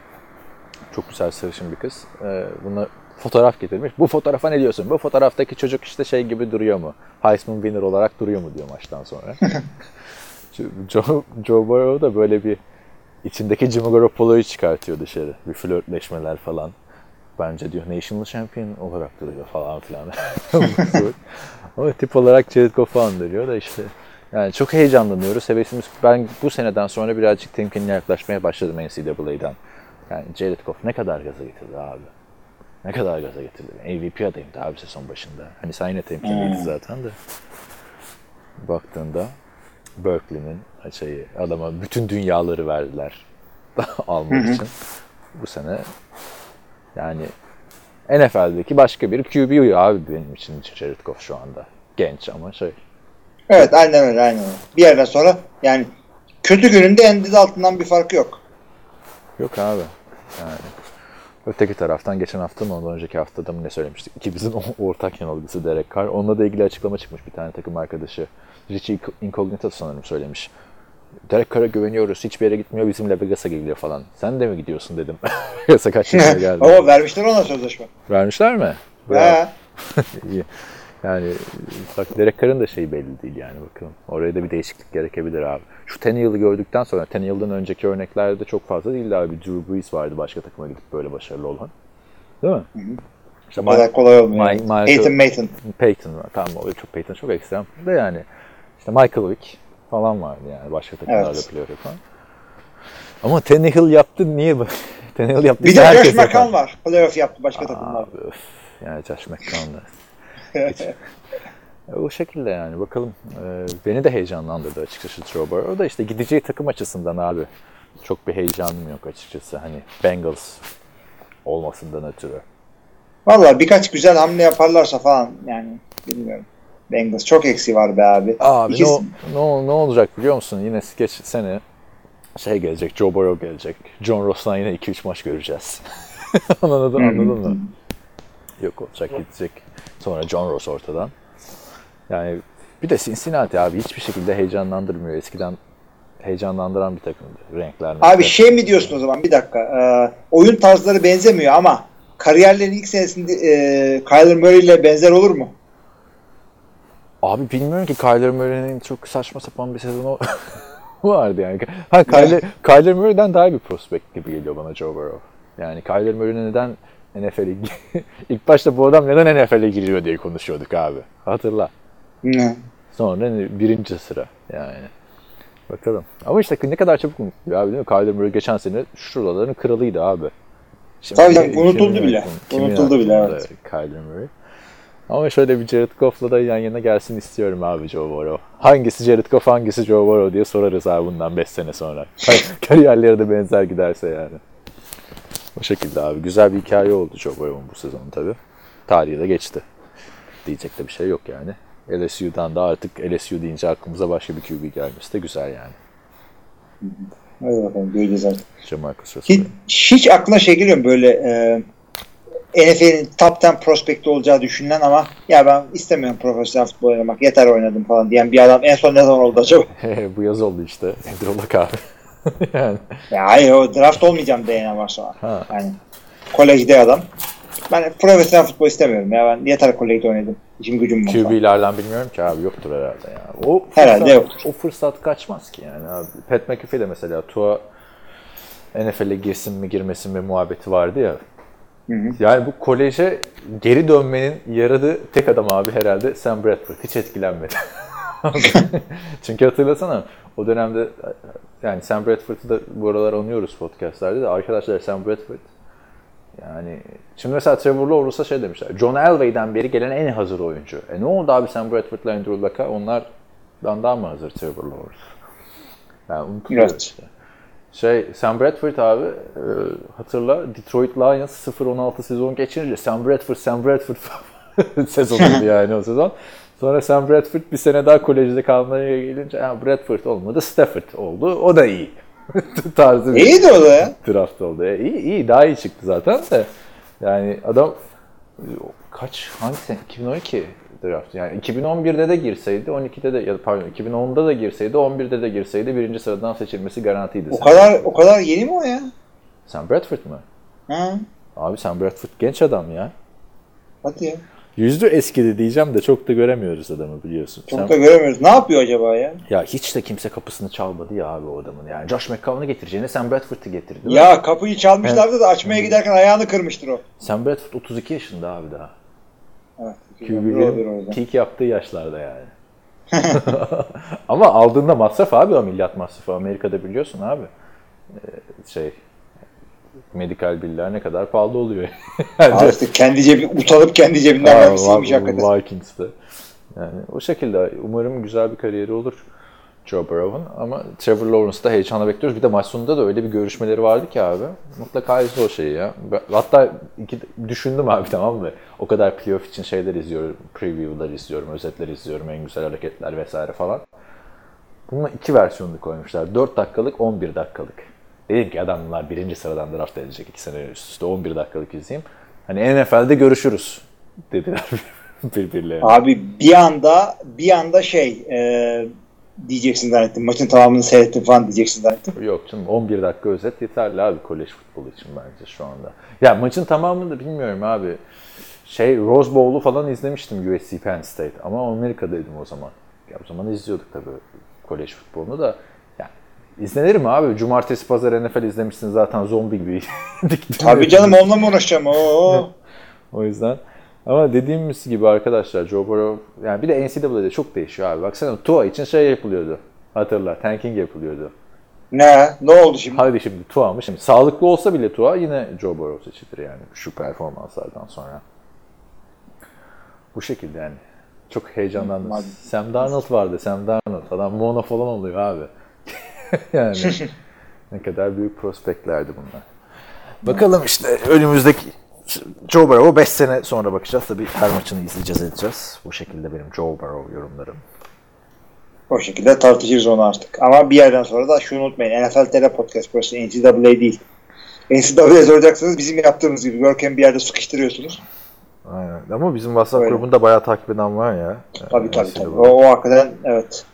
çok güzel sarışın bir kız. Ee, buna fotoğraf getirmiş. Bu fotoğrafa ne diyorsun? Bu fotoğraftaki çocuk işte şey gibi duruyor mu? Heisman winner olarak duruyor mu diyor maçtan sonra. Joe, Joe Burrow da böyle bir içindeki Jimmy Garoppolo'yu çıkartıyor dışarı. Bir flörtleşmeler falan. Bence diyor National Champion olarak duruyor falan filan. Ama tip olarak Jared Goff'u andırıyor da işte. Yani çok heyecanlanıyoruz. Hevesimiz ben bu seneden sonra birazcık temkinli yaklaşmaya başladım NCAA'dan. Yani Jared Goff ne kadar gaza getirdi abi. Ne kadar gaza getirdi. MVP adayımdı abi sezon başında. Hani sen yine temkinliydin Hmm. zaten de. Baktığında Berkeley'nin şeyi adama bütün dünyaları verdiler almak için. Bu sene yani NFL'deki başka bir QB abi benim için Jared Goff şu anda. Genç ama şey. Evet aynen öyle aynen öyle. Bir yerden sonra yani kötü gününde Andy altından bir farkı yok. Yok abi. Yani öteki taraftan geçen hafta mı ondan önceki haftada mı ne söylemiştik? İkimizin ortak yanılgısı Derek Carr. Onunla da ilgili açıklama çıkmış bir tane takım arkadaşı. Richie Incognito sanırım söylemiş. Derek Carr'a güveniyoruz. Hiçbir yere gitmiyor. Bizimle Vegas'a geliyor falan. Sen de mi gidiyorsun dedim. Vegas'a kaç yaşına geldi. Ama vermişler ona sözleşme. Vermişler mi? Bravo. İyi. Yani bak Derek Carr'ın da şeyi belli değil yani bakalım. Oraya da bir değişiklik gerekebilir abi. Şu Tannehill'i gördükten sonra Tannehill'den önceki örneklerde çok fazla değildi abi. Drew Brees vardı başka takıma gidip böyle başarılı olan. Değil mi? İşte O kadar kolay olmuyor. Mike- Michael- Peyton. Peyton var. Tamam o çok Peyton çok ekstrem. De yani işte Michael Vick falan vardı yani başka takımlarda Evet. playoff yapan. Ama Tannehill yaptı niye? Tannehill yaptı. Bir de Josh. McCown var. Playoff yaptı başka takımlarda. Abi, öf. Yani Josh McCown'da. O şekilde yani bakalım. Ee, beni de heyecanlandırdı açıkçası Joe Burrow. O da işte gideceği takım açısından abi. Çok bir heyecanım yok açıkçası. Hani Bengals olmasından ötürü. Valla birkaç güzel hamle yaparlarsa falan yani bilmiyorum. Bengals çok eksi var be abi. Abi ne, İkisi- ne, ne olacak biliyor musun? Yine geç sene şey gelecek, Joe Burrow gelecek. John Ross'tan yine 2-3 maç göreceğiz. anladın, anladın mı? Yok olacak gidecek. Sonra John Ross ortadan. Yani bir de Cincinnati abi hiçbir şekilde heyecanlandırmıyor. Eskiden heyecanlandıran bir takımdı. Renkler. Abi şey mi diyorsun o zaman bir dakika. Ee, oyun tarzları benzemiyor ama kariyerlerin ilk senesinde e, Kyler Murray ile benzer olur mu? Abi bilmiyorum ki Kyler Murray'nin çok saçma sapan bir sezonu vardı yani. Ha Kyler, Kyler Murray'den daha bir prospekt gibi geliyor bana Joe Burrow. Yani Kyler Murray neden NFL'e ilk başta bu adam neden NFL'e giriyor diye konuşuyorduk abi. Hatırla. Hı. Sonra birinci sıra yani. Bakalım. Ama işte ne kadar çabuk unutuluyor abi değil mi? Kyler Murray geçen sene şuraların kralıydı abi. Şimdi, Tabii unutuldu bile. Unutuldu bile, evet. Kyler Murray. Ama şöyle bir Jared Goff'la da yan yana gelsin istiyorum abi Joe Burrow. Hangisi Jared Goff hangisi Joe Burrow diye sorarız abi bundan 5 sene sonra. Kariyerleri de benzer giderse yani. O şekilde abi. Güzel bir hikaye oldu Joe Burrow'un bu sezonu tabii. Tarihi de geçti. Diyecek de bir şey yok yani. LSU'dan da artık LSU deyince aklımıza başka bir QB gelmesi de güzel yani. Hadi bakalım göreceğiz artık. Jamarcus Hiç, hiç aklına şey geliyor mu böyle e, NFL'in top 10 prospekti olacağı düşünülen ama ya ben istemiyorum profesyonel futbol oynamak yeter oynadım falan diyen bir adam en son ne zaman oldu acaba? bu yaz oldu işte. Andrew Luck abi. yani. Ya hayır o draft olmayacağım diyen var sonra. Ha. Yani kolejde adam. Ben profesyonel futbol istemiyorum ya ben yeter kolejde oynadım. İşim gücüm var. QB'lerden bilmiyorum ki abi yoktur herhalde ya. O Herhalde fırsat- yoktur. O fırsat kaçmaz ki yani abi. Pat McAfee de mesela Tua NFL'e girsin mi girmesin mi muhabbeti vardı ya. Yani bu koleje geri dönmenin yaradığı tek adam abi herhalde Sam Bradford. Hiç etkilenmedi. Çünkü hatırlasana o dönemde yani Sam Bradford'u da bu aralar anıyoruz podcastlerde de arkadaşlar Sam Bradford yani şimdi mesela Trevor Lawrence'a şey demişler. John Elway'den beri gelen en hazır oyuncu. E ne oldu abi Sam Bradford'la Andrew Luck'a? Onlardan daha mı hazır Trevor Lawrence? Yani unutuluyor Evet. işte. Şey, Sam Bradford abi e, hatırla Detroit Lions 0-16 sezon geçirince Sam Bradford, Sam Bradford sezonuydu yani o sezon. Sonra Sam Bradford bir sene daha kolejde kalmaya gelince ha, Bradford olmadı, Stafford oldu. O da iyi. Tarzı bir İyi de o da ya. draft oldu. E, iyi, iyi, daha iyi çıktı zaten de. Yani adam kaç, hangi sene? 2012 draft. Yani 2011'de de girseydi, 12'de de ya pardon 2010'da da girseydi, 11'de de girseydi birinci sıradan seçilmesi garantiydi. O Sam kadar Bradford. o kadar yeni mi o ya? Sam Bradford mı? Ha, Abi Sam Bradford genç adam ya. hadi ya. Yüzü eskidi diyeceğim de çok da göremiyoruz adamı biliyorsun. Çok Sam- da göremiyoruz. Ne yapıyor acaba ya? Ya hiç de kimse kapısını çalmadı ya abi o adamın. Yani Josh McCown'u getireceğine Sam Bradford'u getirdi. değil mi? Ya kapıyı çalmışlardı da açmaya giderken ayağını kırmıştır o. Sam Bradford 32 yaşında abi daha. Evet. QB'lerin peak yaptığı yaşlarda yani. Ama aldığında masraf abi o milyat masrafı. Amerika'da biliyorsun abi. Ee, şey medikal biller ne kadar pahalı oluyor. Abi işte kendi cebi, utanıp kendi cebinden hakikaten. Vikings'te. Yani o şekilde umarım güzel bir kariyeri olur Joe Burrow'un ama Trevor Lawrence'da heyecanla bekliyoruz. Bir de maç sonunda da öyle bir görüşmeleri vardı ki abi. Mutlaka izle o şeyi ya. Hatta iki, düşündüm abi tamam mı? O kadar playoff için şeyler izliyorum. Preview'lar izliyorum, özetler izliyorum, en güzel hareketler vesaire falan. Bunun iki versiyonunu koymuşlar. 4 dakikalık, 11 dakikalık. Dedim ki adamlar birinci sıradan draft edecek iki sene üst üste 11 dakikalık izleyeyim. Hani NFL'de görüşürüz dediler birbirlerine. Abi bir anda bir anda şey e, diyeceksin zannettim. Maçın tamamını seyrettim falan diyeceksin zannettim. Yok canım 11 dakika özet yeterli abi kolej futbolu için bence şu anda. Ya maçın tamamını da bilmiyorum abi. Şey Rose Bowl'u falan izlemiştim USC Penn State ama Amerika'daydım o zaman. Ya o zaman izliyorduk tabii kolej futbolunu da. İzlenir mi abi? Cumartesi pazar NFL izlemişsin zaten zombi gibi. Tabii canım onunla mı uğraşacağım? Oo. O yüzden. Ama dediğimiz gibi arkadaşlar Joe Burrow yani bir de NCAA'de çok değişiyor abi. Baksana Tua için şey yapılıyordu. Hatırla tanking yapılıyordu. ne? Ne oldu şimdi? Hadi şimdi Tua mı? Şimdi sağlıklı olsa bile Tua yine Joe Burrow seçilir yani şu performanslardan sonra. Bu şekilde yani. Çok heyecanlandım. Sam Darnold vardı. Sam Darnold. Adam mono falan oluyor abi. yani ne kadar büyük prospektlerdi bunlar. Bakalım işte önümüzdeki Joe Burrow'a 5 sene sonra bakacağız. Tabii her maçını izleyeceğiz edeceğiz. Bu şekilde benim Joe Burrow yorumlarım. O şekilde tartışırız onu artık. Ama bir yerden sonra da şunu unutmayın. NFL TR Podcast burası NCAA değil. NCAA'ya soracaksınız bizim yaptığımız gibi. Görkem bir yerde sıkıştırıyorsunuz. Aynen. Ama bizim WhatsApp Öyle. grubunda bayağı takip eden var ya. Tabii Ee, tabii NCAA. tabii. O, o hakikaten evet.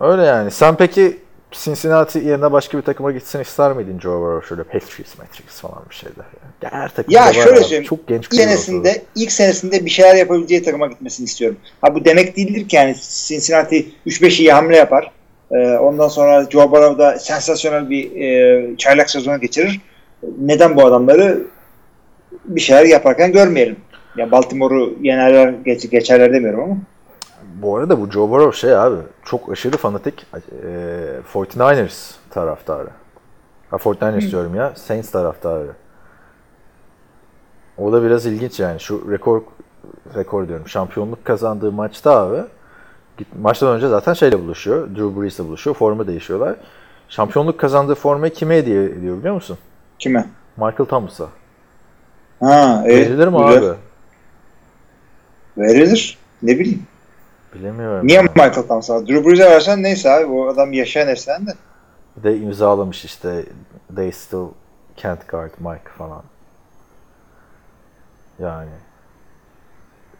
Öyle yani. Sen peki Cincinnati yerine başka bir takıma gitsin ister miydin Joe Burrow? Şöyle Patriots, Matrix falan bir şeyler. Ya, her takımda Ya şöyle söyleyeyim. Çok genç İlk senesinde, ilk senesinde bir şeyler yapabileceği takıma gitmesini istiyorum. Ha bu demek değildir ki yani Cincinnati 3-5 iyi hamle yapar. Ee, ondan sonra Joe Burrow da sensasyonel bir e, çaylak sezonu geçirir. Neden bu adamları bir şeyler yaparken görmeyelim? Ya Baltimore'u yenerler, geç, geçerler demiyorum ama. Bu arada bu Joe Burrow şey abi çok aşırı fanatik e, 49ers taraftarı. Ha 49ers diyorum ya. Saints taraftarı. O da biraz ilginç yani. Şu rekor rekor diyorum. Şampiyonluk kazandığı maçta abi maçtan önce zaten şeyle buluşuyor. Drew Brees'le buluşuyor. Forma değişiyorlar. Şampiyonluk kazandığı formayı kime hediye ediyor biliyor musun? Kime? Michael Thomas'a. Ha, e, Verilir mi güzel. abi? Verilir. Ne bileyim. Bilemiyorum. Niye ya. Michael Thomas'a? Drew Brees'e versen neyse abi. O adam yaşayan efsane de. Bir de imzalamış işte They still can't guard Mike falan. Yani.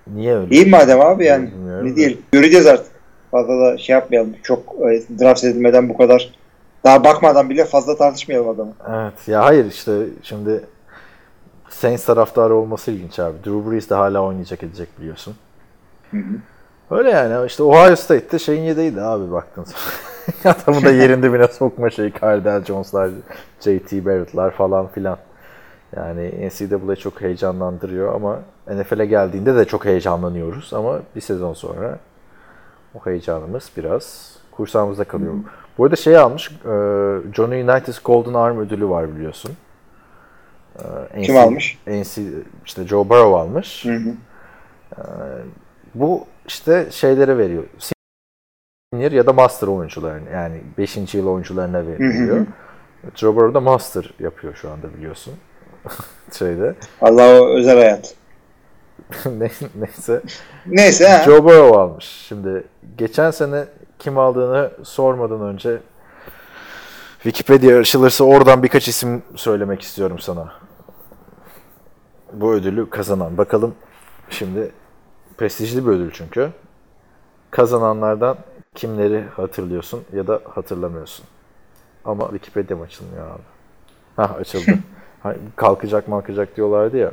Niye öyle? İyi madem abi yani. Bilmiyorum Ne diyelim. Göreceğiz artık. Fazla da şey yapmayalım. Çok e, draft edilmeden bu kadar daha bakmadan bile fazla tartışmayalım adamı. Evet. Ya hayır işte şimdi Saints taraftarı olması ilginç abi. Drew Brees de hala oynayacak edecek biliyorsun. Hı hı. Öyle yani işte Ohio State'te şeyin yedeğiydi abi baktın sonra. Adamı da yerin dibine sokma şeyi Cardell Jones'lar, JT Barrett'lar falan filan. Yani NCAA çok heyecanlandırıyor ama NFL'e geldiğinde de çok heyecanlanıyoruz ama bir sezon sonra o heyecanımız biraz kursağımızda kalıyor. Bu arada şey almış, e, Johnny Unitas Golden Arm ödülü var biliyorsun. E, Kim NC almış? NC, işte Joe Burrow almış. Hı hı. Bu işte şeylere veriyor. Senior ya da master oyuncularına yani 5. yıl oyuncularına veriliyor. Joe Burrow da master yapıyor şu anda biliyorsun. Şeyde. Allah o özel hayat. Ne- Neyse. Neyse ha. Joe Burrow almış. Şimdi geçen sene kim aldığını sormadan önce Wikipedia açılırsa oradan birkaç isim söylemek istiyorum sana. Bu ödülü kazanan. Bakalım şimdi prestijli bir ödül çünkü. Kazananlardan kimleri hatırlıyorsun ya da hatırlamıyorsun. Ama Wikipedia mı açılmıyor abi? Hah açıldı. Ha, kalkacak malkacak diyorlardı ya.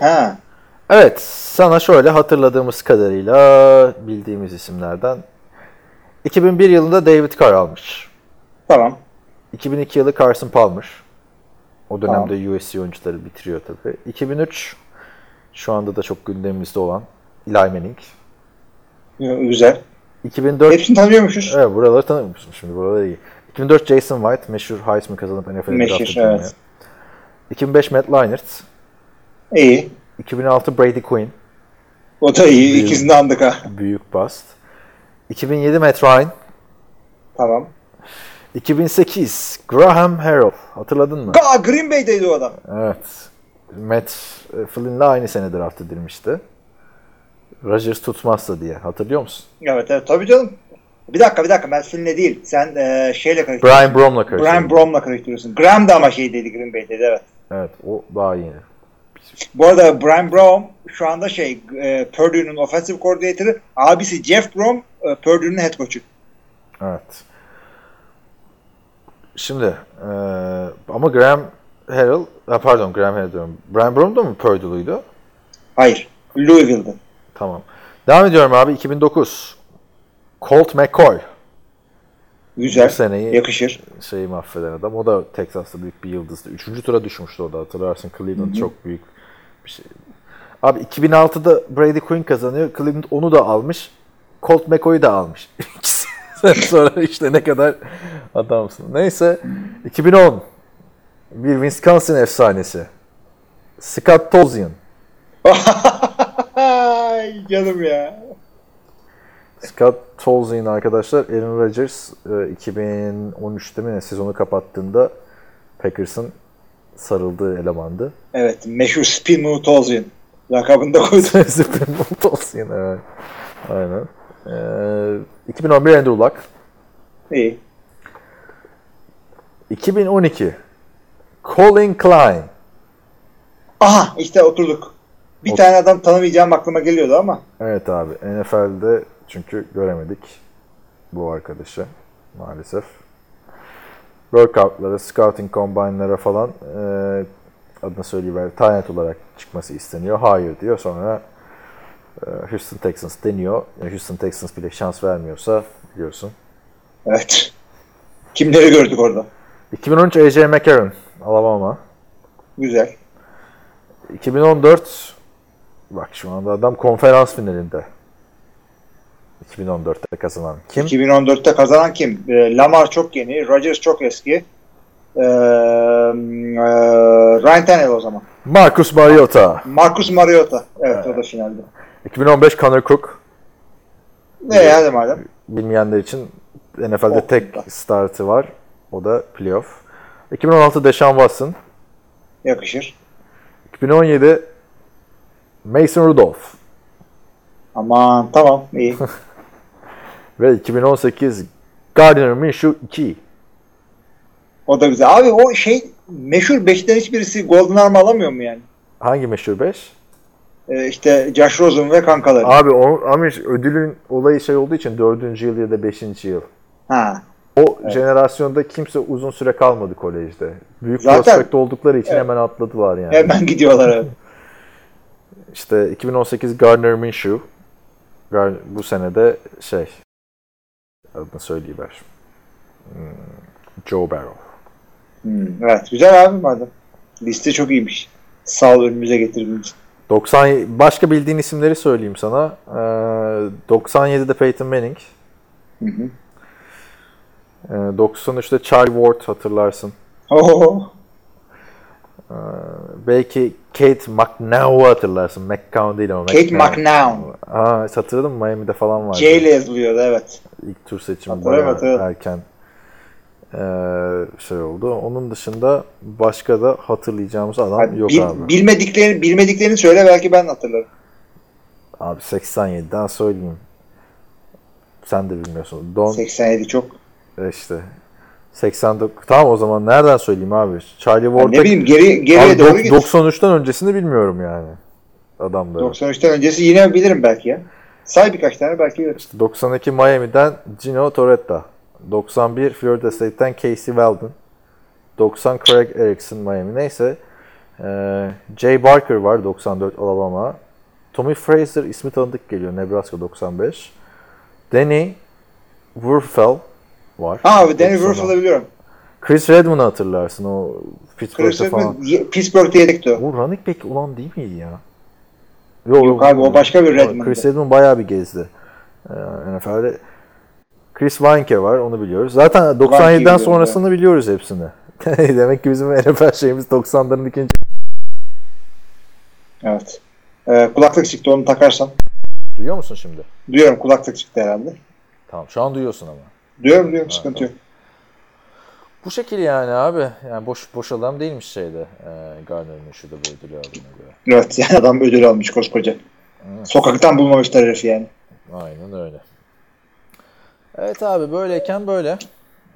Ha. Evet, sana şöyle hatırladığımız kadarıyla bildiğimiz isimlerden 2001 yılında David Carr almış. Tamam. 2002 yılı Carson Palmer. O dönemde Tamam. USC oyuncuları bitiriyor tabii. 2003 şu anda da çok gündemimizde olan Eli Manning. Güzel. 2004 Hepsini tanıyormuşuz. Evet buraları tanıyor musun şimdi? Buraları iyi. 2004 Jason White meşhur Heisman kazanıp NFL'e draft evet. ya. 2005 Matt Leinart. İyi. 2006 Brady Quinn. O da iyi. Büyük. İkisini andık ha. Büyük bust. 2007 Matt Ryan. Tamam. 2008 Graham Harrell. Hatırladın mı? Aa, Green Bay'deydi o adam. Evet. Matt e, Flynn'le aynı sene draft edilmişti. Rodgers tutmazsa diye. Hatırlıyor musun? Evet, evet tabii canım. Bir dakika bir dakika Matt Flynn'le değil. Sen e, şeyle karıştırıyorsun. Brian Brom'la karıştırdım. Brian Brom'la karıştırıyorsun. Graham da ama şeydeydi Green Bay'deydi evet. Evet. O daha yeni. Bu arada Brian Brom şu anda şey e, Purdue'nun offensive coordinator'ı. Abisi Jeff Brom e, Purdue'nun head coach'u. Evet. Şimdi e, ama Graham Harrell, ha, pardon Graham Harrell diyorum. Brian Brom da mı Purdue'luydu? Hayır. Louisville'dı. Tamam. Devam ediyorum abi. 2009. Colt McCoy. Güzel. Bu seneyi Yakışır. şeyi mahveden adam. O da Texas'ta büyük bir yıldızdı. Üçüncü tura düşmüştü o da hatırlarsın. Cleveland çok büyük bir şey. Abi 2006'da Brady Quinn kazanıyor. Cleveland onu da almış. Colt McCoy'u da almış. İkisi. Sonra işte ne kadar adamsın. Neyse. 2010. Bir Wisconsin efsanesi. Scott Tolzien. Canım ya. Scott Tolzien arkadaşlar Aaron Rodgers e, 2013'te mi ne sezonu kapattığında Packers'ın sarıldığı elemandı. Evet. Meşhur Spin Move Tolzien. Lakabını da koydu. Bowl Tolzien evet. Aynen. Ee, 2011 Andrew Luck. İyi. 2012 Colin Klein. Aha işte oturduk. Bir Ot- tane adam tanımayacağım aklıma geliyordu ama. Evet abi NFL'de çünkü göremedik bu arkadaşı maalesef. Workout'lara, scouting combine'lara falan e, adını söyleyiver, talent olarak çıkması isteniyor. Hayır diyor. Sonra e, Houston Texans deniyor. Houston Texans bile şans vermiyorsa biliyorsun. Evet. Kimleri gördük orada? 2013 AJ McCarron, Alabama. Güzel. 2014 bak şu anda adam konferans finalinde. 2014'te kazanan kim? 2014'te kazanan kim? E, Lamar çok yeni. Rodgers çok eski. E, e, Ryan Tannehill o zaman. Marcus Mariota. Marcus Mariota. Evet o da finalde. 2015 Connor Cook. Ne hadi madem. Bilmeyenler için NFL'de Oh, tek da. startı var. O da playoff. 2016 Deshaun Watson. Yakışır. 2017 Mason Rudolph. Aman tamam iyi. Ve 2018 Gardner Minshew 2. O da güzel. Abi o şey meşhur beşten hiçbirisi Golden Arm alamıyor mu yani? Hangi meşhur 5? Ee, işte Josh Rosen ve kankaları. Abi o, ama ödülün olayı şey olduğu için 4. yıl ya da 5. yıl. Ha. O jenerasyonda kimse uzun süre kalmadı kolejde. Büyük Zaten- prospekt oldukları için Evet. hemen atladılar yani. Hemen gidiyorlar abi. İşte 2018 Gardner Minshew. Bu senede şey adını söyleyiver. Hmm, Joe Burrow. Hmm, evet güzel abi madem. Liste çok iyiymiş. Sağ ol önümüze getirdiğin için. 90 başka bildiğin isimleri söyleyeyim sana. Ee, 97'de Peyton Manning. Hı hı. Ee, 93'te Charlie Ward hatırlarsın. Oo. Ee, belki Kate McNow hatırlarsın. McCown değil ama. Kate McNown. Aa, hatırladın mı? Miami'de falan vardı. C ile yazılıyordu evet. İlk tur seçimi erken ee, şey oldu. Onun dışında başka da hatırlayacağımız adam Hadi, yok bil- abi. bilmediklerini, bilmediklerini söyle belki ben hatırlarım. Abi 87'den söyleyeyim. Sen de bilmiyorsun. Don 87 çok. e, işte 89. Tamam o zaman nereden söyleyeyim abi? Charlie Ya Ward'a ne bileyim geri, geriye Abi doğru dok- git. 93'ten öncesini bilmiyorum yani. Adamları. 93'ten öncesi yine bilirim belki ya. Say birkaç tane belki bilirim. İşte 92 Miami'den Gino Torretta. 91 Florida State'ten Casey Weldon. 90 Craig Erickson Miami. Neyse. Ee, Jay Barker var 94 Alabama. Tommy Fraser ismi tanıdık geliyor Nebraska 95. Danny Wurfel var. Ha abi Danny 90'dan. Werfel'ı biliyorum. Chris Redmond'u hatırlarsın o Chris Pittsburgh'te falan. Redmond Pittsburgh'te yedekti o. O running back ulan değil miydi ya? Yok, Yok abi, o başka bir Redmond'dı. Chris Redmond bayağı bir gezdi. Ee, NFL'de. Chris Weinke var onu biliyoruz. Zaten 97'den biliyorum, sonrasını biliyoruz hepsini. Demek ki bizim NFL şeyimiz 90'ların ikinci. Evet. Ee, kulaklık çıktı onu takarsan. Duyuyor musun şimdi? Duyuyorum kulaklık çıktı herhalde. Tamam şu an duyuyorsun ama. Duyuyorum duyuyorum sıkıntı yok. Bu şekil yani abi. Yani boş boş adam değilmiş şeyde. E, Gardner'ın şu da bu ödülü aldığına göre. Evet yani adam ödül almış koskoca. Sokaktan bulmamışlar herif yani. Aynen öyle. Evet abi böyleyken böyle.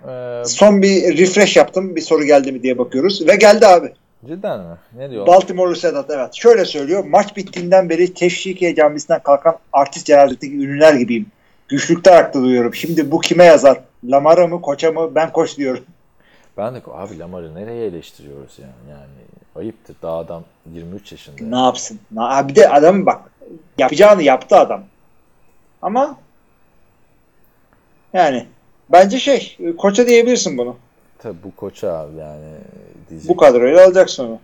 Ee, Son bir refresh yaptım bir soru geldi mi diye bakıyoruz. Ve geldi abi. cidden mi? Ne diyor? Baltimore'lu Sedat evet. Şöyle söylüyor. Maç bittiğinden beri Teşvikiye camisinden kalkan artist cenazedeki ünlüler gibiyim. Güçlükte ayakta duyuyorum. Şimdi bu kime yazar? Lamar'a mı koça mı? Ben koç diyorum. Ben de abi Lamar'ı nereye eleştiriyoruz yani? Yani ayıptır. Daha adam 23 yaşında. Ne yapsın? Bir de adamın bak yapacağını yaptı adam. Ama yani bence şey koça diyebilirsin bunu. Tabii bu koça abi yani diyecek, Bu kadroyla alacaksın onu.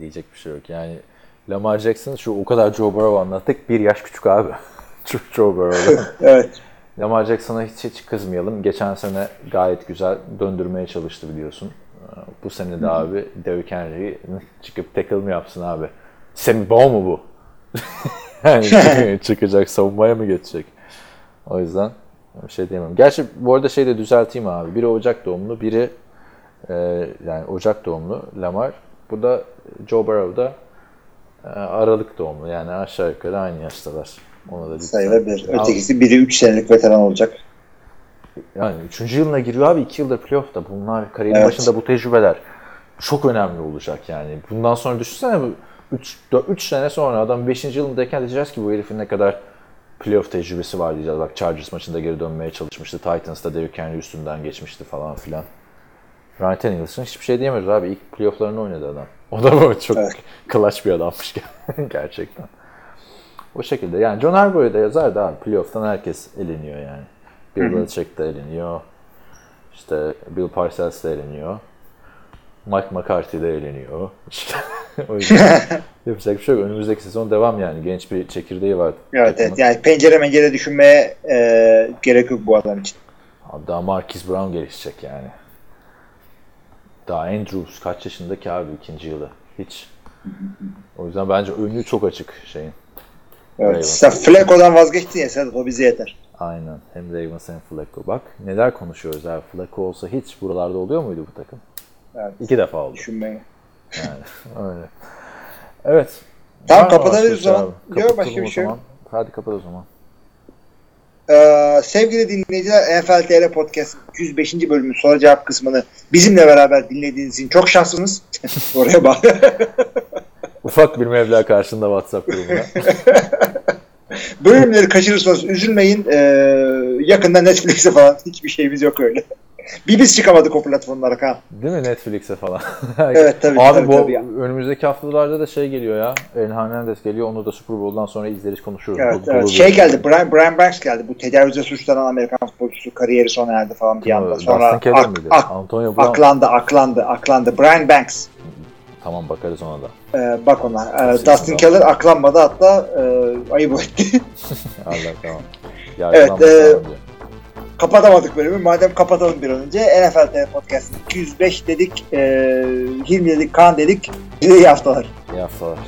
diyecek bir şey yok. Yani Lamar Jackson şu o kadar Joe Burrow anlattık. Bir yaş küçük abi. Joe Burrow'dan. Evet. Lamar Jackson'a hiç hiç kızmayalım. Geçen sene gayet güzel döndürmeye çalıştı biliyorsun. Ee, Bu sene de abi Derrick Henry çıkıp tackle mı yapsın abi? Sammy Baugh mu bu? yani çıkacak savunmaya mı geçecek? O yüzden bir şey diyemem. Gerçi bu arada şey de düzelteyim abi. Biri Ocak doğumlu, biri e, yani Ocak doğumlu Lamar. Bu da Joe Burrow da e, Aralık doğumlu. Yani aşağı yukarı aynı yaştalar. Ona da lütfen- Sayılabilir. Ama- Ötekisi biri 3 senelik veteran olacak. yani 3. yılına giriyor abi 2 yıldır playoff'ta. Bunlar kariyerin Evet. başında bu tecrübeler çok önemli olacak yani. Bundan sonra düşünsene 3 3 sene sonra adam 5. yılındayken diyeceğiz ki bu herifin ne kadar playoff tecrübesi var diyeceğiz. Bak Chargers maçında geri dönmeye çalışmıştı. Titans'ta Derrick Henry üstünden geçmişti falan filan. Ryan Tannehill'ın hiçbir şey diyemiyoruz abi. İlk playoff'larını oynadı adam. O da böyle çok Evet. clutch bir adammış gerçekten. O şekilde. Yani John Harbaugh'u da yazardı abi. Playoff'tan herkes eleniyor yani. Bill Belichick de eleniyor. İşte Bill Parcells de eleniyor. Mike McCarthy de eleniyor. İşte o yüzden Yapacak bir şey yok. Önümüzdeki sezon devam yani. Genç bir çekirdeği var. Evet takımın. evet. Yani pencere mencere düşünmeye e, gerek yok bu adam için. Abi Daha Marquis Brown gelişecek yani. Daha Andrews kaç yaşındaki abi ikinci yılı. Hiç. O yüzden bence önü çok açık şeyin. Evet. Ravens. Sen Flacco'dan vazgeçtin ya Sedat o bize yeter. Aynen. Hem Ravens hem Flacco. Bak neler konuşuyoruz abi. Flacco olsa hiç buralarda oluyor muydu bu takım? Evet. İki defa oldu. Düşünmeye. Öyle. Evet. Tamam, kapatabiliriz o zaman. Yok, başka bir şey yok. Hadi kapat o zaman. Ee, sevgili dinleyiciler NFL TR Podcast 105. bölümün soru cevap kısmını bizimle beraber dinlediğiniz için çok şanslısınız. Oraya bak. Ufak bir meblağ karşında WhatsApp grubuna. Bölümleri kaçırırsanız üzülmeyin. Ee, yakında Netflix'e falan hiçbir şeyimiz yok öyle. Bir biz çıkamadık o platformlara kan. Değil mi Netflix'e falan? Evet, tabii, Abi tabii, bu tabii ya. önümüzdeki haftalarda da şey geliyor ya. El Hernandez geliyor. Onu da Super Bowl'dan sonra izleriz konuşuruz. Evet, Dolu- evet. Şey geldi, Brian, Brian Banks geldi. Bu tecavüze suçlanan Amerikan futbolcusu kariyeri sona erdi falan bir anda. Sonra ak- ak- Antonio Brown. aklandı, aklandı, aklandı. Brian Banks. Tamam bakarız ona da. Ee, bak ona. Ee, Dustin. Keller aklanmadı hatta e, ayıp etti. Allah tamam. Evet, e. Kapatamadık bölümü. Madem kapatalım bir an önce. NFL TV Podcast 205 dedik. E, Hilmi dedik, Kaan dedik. İyi haftalar. İyi haftalar.